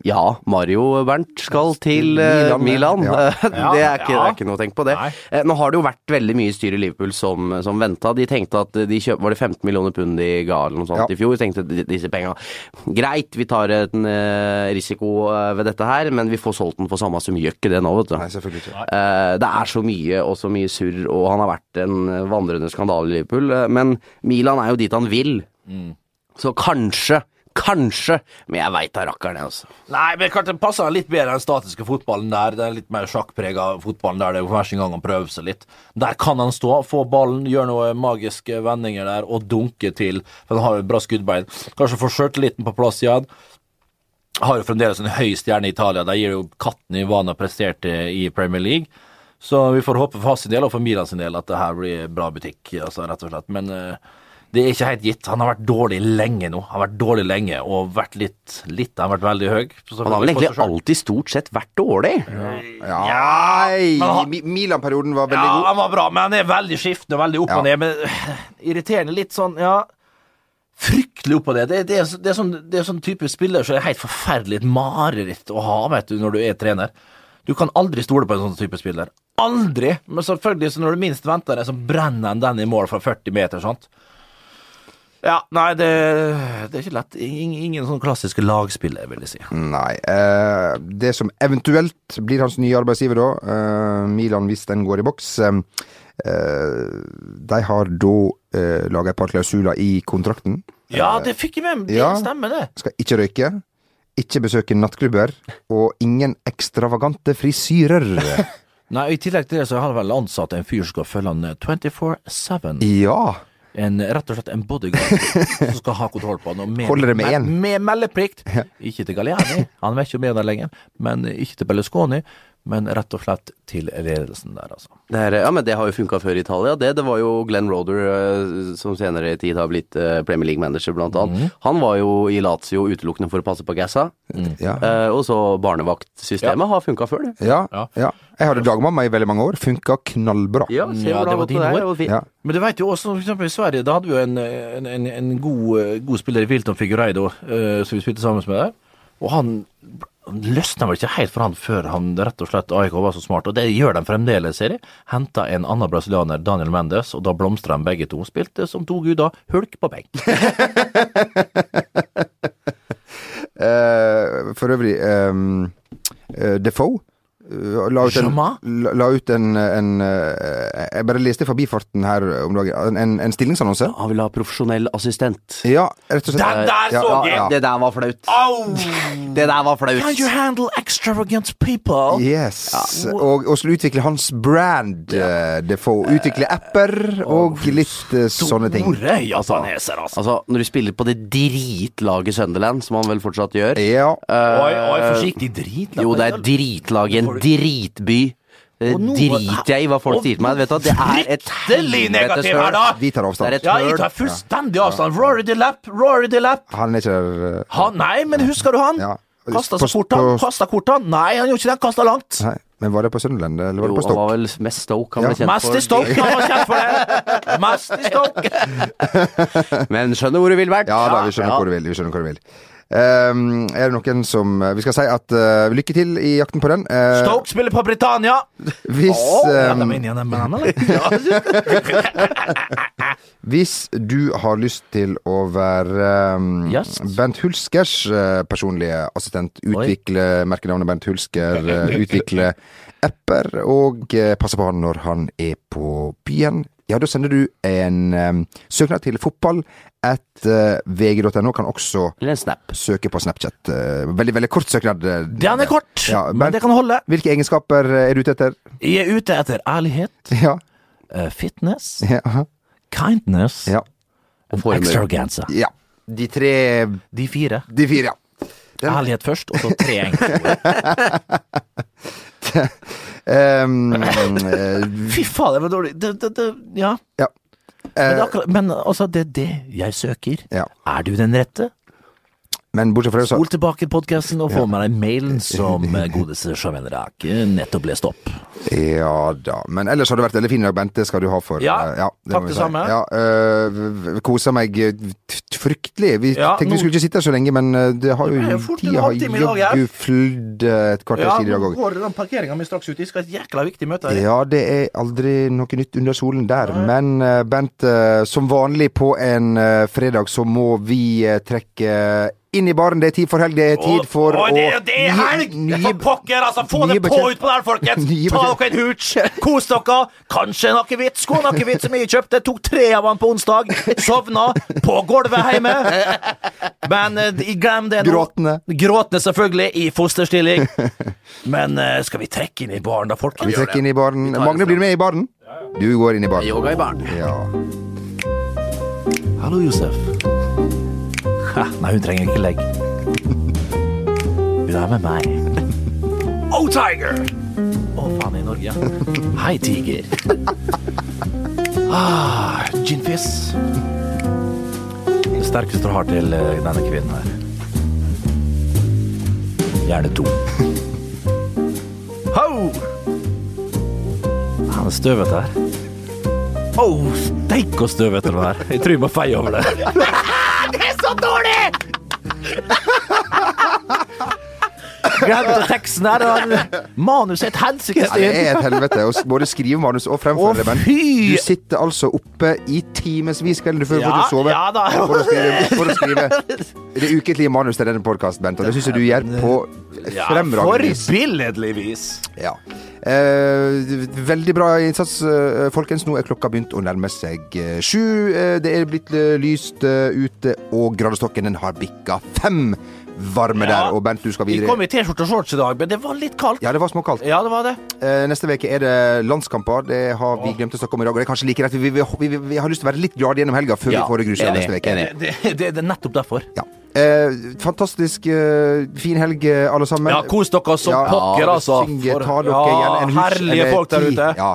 Ja, Mario Bernt skal til eh, Milan, Milan. ja. <laughs> det, er ikke, det er ikke noe å tenke på, det. Nei. Eh, Nå har det jo vært veldig mye styr i Liverpool som, som venta. De tenkte at de kjøp, Var det 15 millioner pund de ga eller noe sånt Ja. i fjor? Tenkte de- disse penga Greit, vi tar en eh, risiko ved dette her, men vi får solgt den for samme sum. Gjør ikke det nå, vet du. Nei, selvfølgelig ikke. Det er så mye og så mye surr, og han har vært en vandrende skandale i Liverpool. Men Milan er jo dit han vil. Så kanskje, kanskje Men jeg veit da rakkeren, jeg, altså. Nei, men klart det passer litt bedre den statiske fotballen der. Er litt mer sjakkprega fotballen der det er hver sin gang han prøver seg litt. Der kan han stå, få ballen, gjøre noen magiske vendinger der og dunke til. For han har jo bra skuddbein. Kanskje få sjøltilliten på plass igjen. Har jo fremdeles en høy stjerne i Italia. Der gir jo katten i hva han har prestert i Premier League. Så vi får håpe for hans del og for Milan sin del at det her blir bra butikk, altså, rett og slett. Men eh, det er ikke helt gitt. Han har vært dårlig lenge nå. Han har vært dårlig lenge og vært litt Litt har vært veldig høy. Så Han har vel egentlig alltid stort sett vært dårlig. Ja, ja. ja han- Milan-perioden var veldig Ja, god. han var bra, men han er veldig skiftende og veldig opp Ja. og ned. Men øh, irriterende litt sånn, ja Fryktelig opp og ned. Det, det, er, det, er sånn, det er sånn type spiller som er helt forferdelig et mareritt å ha vet du, når du er trener. Du kan aldri stole på en sånn type spiller. Aldri! Men selvfølgelig, så når du minst venter det, så brenner han den i mål fra 40 meter, sant. Ja, nei, det, det er ikke lett. Ingen, ingen sånn klassiske lagspiller, vil jeg si. Nei. Eh, det som eventuelt blir hans nye arbeidsgiver da, eh, Milan hvis den går i boks eh, eh, De har da eh, laga et par klausuler i kontrakten. Ja, det fikk jeg med. Det Ja. stemmer, det. Skal ikke røyke, ikke besøke nattklubber, og ingen ekstravagante frisyrer. <laughs> Nei, I tillegg til det så har han vel ansatt en fyr som skal følge han eh, 24-7. ja. En, rett og slett en bodyguard <laughs> som skal ha kontroll på han. og Med, Holder det med med, med meldeplikt. Ikke til Galliani, han er ikke med der lenger. Men ikke til Berlusconi, men rett og slett til ledelsen der, altså. Det er, ja, men det har jo funka før i Italia. Det, det var jo Glenn Roder, eh, som senere i tid har blitt eh, Premier League-manager, blant annet. Han var jo i Lazio utelukkende for å passe på gassa. Ja. Eh, og så barnevaktsystemet har funka før, det. Ja, Ja. ja. Jeg hadde dagmamma i veldig mange år. Funka knallbra. Ja, se Ja, det var dine år. det var fint. Ja. Men du vet jo også, for eksempel i Sverige, da hadde vi jo en, en, en, en god, eh, god spiller i Wilton Figureido, som vi spilte sammen med der. Og han løsna vel ikke helt for han før han rett og slett AIK var så smart, og det gjør de fremdeles, ser jeg. Henta en annen brasilianer, Daniel Mendes, og da blomstra de begge to. Spilte som to guder, hulk på benk. uh, <laughs> for øvrig um, Defoe eh, la ut en, la, la ut en, en eh, Jeg bare leste i forbifarten her om dagen. En, en stillingsannonse. Han vil ha profesjonell assistent. Ja, rett og slett. Den der så ja, jeg! ja. Det der var flaut. Au! Det der var flaut. Can you handle extravagant people? Yes. Og, og skulle utvikle hans brand, Det får Utvikle apper og litt eh, sånne ting. Store japaneser, altså. Altså, når du spiller på det dritlaget Sunderland, som han vel fortsatt gjør Ja. Uh, Oi, oi, forsiktig Dritlaget. Jo, det er dritlaget en dritby. Det driter jeg i hva folk sier til meg. Vet du, det er et fryktelig helvetes negativ her, høl. da! Vi tar avstand. Det er et Ja, jeg tar fullstendig avstand. Rory DeLapp, Rory DeLapp. Han er ikke eh, Han, nei, men husker du han? Ja. Kasta På- så fort, han. Kasta kort, han. Nei, han gjorde ikke det. Kasta langt. Nei, men var det på Sunderland, eller var Jo, det på han var vel mest Stoke han Ja. ble kjent Mest i Stoke. Han var kjent for det. Mest i Stoke. <laughs> Men skjønner hvor du vil, Bernt. Ja da, vi skjønner hvor du vil. Vi skjønner hvor du vil. Ehm, er det noen som Vi skal si at uh, lykke til i jakten på den. Uh, Stoke spiller på Britannia. Hvis, eller? <laughs> Hvis du har lyst til å være um, Yes. Bent Hulskers uh, personlige assistent, utvikle merkenavnet Bent Hulsker, eh, utvikle <laughs> apper og eh, passe på han når han er på byen, ja, da sender du en um, søknad til fotball at uh, vg.no. Kan også søke på Snapchat. Uh, veldig, veldig kort søknad. eh, Den er kort, Ja, men men det kan holde. hvilke egenskaper eh, er du ute etter? Jeg er ute etter ærlighet, Ja. uh, fitness, <laughs> Ja. kindness ja. og extravaganza. ja. De tre De fire. De fire, ja. Den- Ærlighet først, og så tre <laughs> Um, <laughs> Fy faen, det var dårlig. Det, det, det, ja. ja. Men, Eh, akkurat, men altså, det er det jeg søker. ja. Er du den rette? Men bortsett fra det, så Spol tilbake podkasten og få med deg mailen som <laughs> eh, godeste Jamel Rake nettopp leste opp. Ja da. Men ellers har det vært veldig fin dag, Bente. Skal du ha for Ja, eh, takk må vi det si. samme. Ja, øh, Kosa meg eh, t- fryktelig. Vi Ja, tenkte nå- vi skulle ikke sitte her så lenge, men eh, det har Det jo ble jo fort en Tida har halvtime i dag, ja. jaggu flydd eh, et kvarters Ja, tid i dag nå òg. går den parkeringa mi straks ut. Jeg skal ha et jækla viktig møte her. Ja, det er aldri noe nytt under solen der. Men eh, Bent, eh, som vanlig på en eh, fredag så må vi eh, trekke inn i baren. Det er tid for helg. Det er tid for Å, det, det er helg! nye- For pokker, altså! Få det på utpå ut på der, folkens! <laughs> Ta dere en hooch! Kos dere! Kanskje en akevitt. Skål akevitt som jeg kjøpte. Tok tre av den på onsdag. Sovna på gulvet hjemme. Men eh, glem det nå. Gråtende. Gråtende, selvfølgelig, i fosterstilling. Men eh, skal vi trekke inn i baren, da, folkens? Vi trekker inn i baren. Magne, blir du med i baren? Du går inn i baren. Yoga i baren. Ja. Hallo, Josef. <laughs> Nei, hun trenger ikke legg. Hun er med meg. Oh, Tiger! Å, faen, i Norge. Hei, Tiger. Ah, Ginfis. Det sterkeste du har til eh, denne kvinnen her. Gjerne to. Ho! Han er støvete her. Å, oh, steik og støvete det er. Jeg tror jeg må feie over det. <laughs> det er så dårlig! Glemte teksten her. Manus er et helsikes Ja, det er et helvete å både skrive manus og fremføre det, men du sitter altså oppe i timevis kvelden før Ja, du sover sove ja da. for, å skrive, for å skrive det ukentlige manus til denne podkasten, Bent. Og det syns jeg du gjør på fremragende vis. Forbilledlig vis. Ja. Eh, veldig bra innsats, eh, folkens. Nå er klokka begynt å nærme seg eh, sju. Eh, det er blitt lyst ute, og gradestokken den har bikka fem varme Ja. der. Og Bent, du skal videre. Vi kom i T-skjorte og shorts i dag, men det var litt kaldt. Ja, det var småkaldt. Ja, det var det. Eh, neste uke er det landskamper. Det har vi glemt å snakke om i dag. Og det er kanskje like rett. Vi, vi, vi, vi, har lyst til å være litt glade gjennom helga før Ja, vi får det gruset neste uke. Det, det, det er nettopp derfor. Ja. Eh, fantastisk eh, fin helg, eh, alle sammen. Ja, kos dere som pokker, altså. Synge, ta dere Ja, igjen en hus herlige folk der ute. Ja.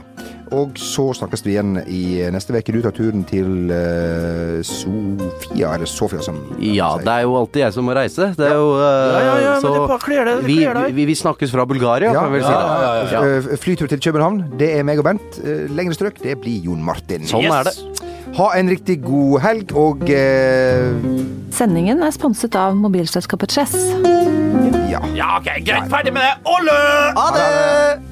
Og så snakkes vi igjen i neste uke. Du tar turen til uh, Sofia, eller Sofia som Ja, det er jo alltid jeg som må reise. Det er jo uh, Ja, ja, ja, men så det bare kler deg, det vi, vi, vi snakkes fra Bulgaria, Ja, kan jeg vel si. ja, ja, ja, Ja. Eh, Flytur til København, det er meg og Bent. Lengre strøk, det blir Jon Martin. Sånn er det. Ha en riktig god helg, og uh... Sendingen er sponset av mobilselskapet Chess. ja. Ja, ok, greit. Ferdig med det. Olle! Ha det!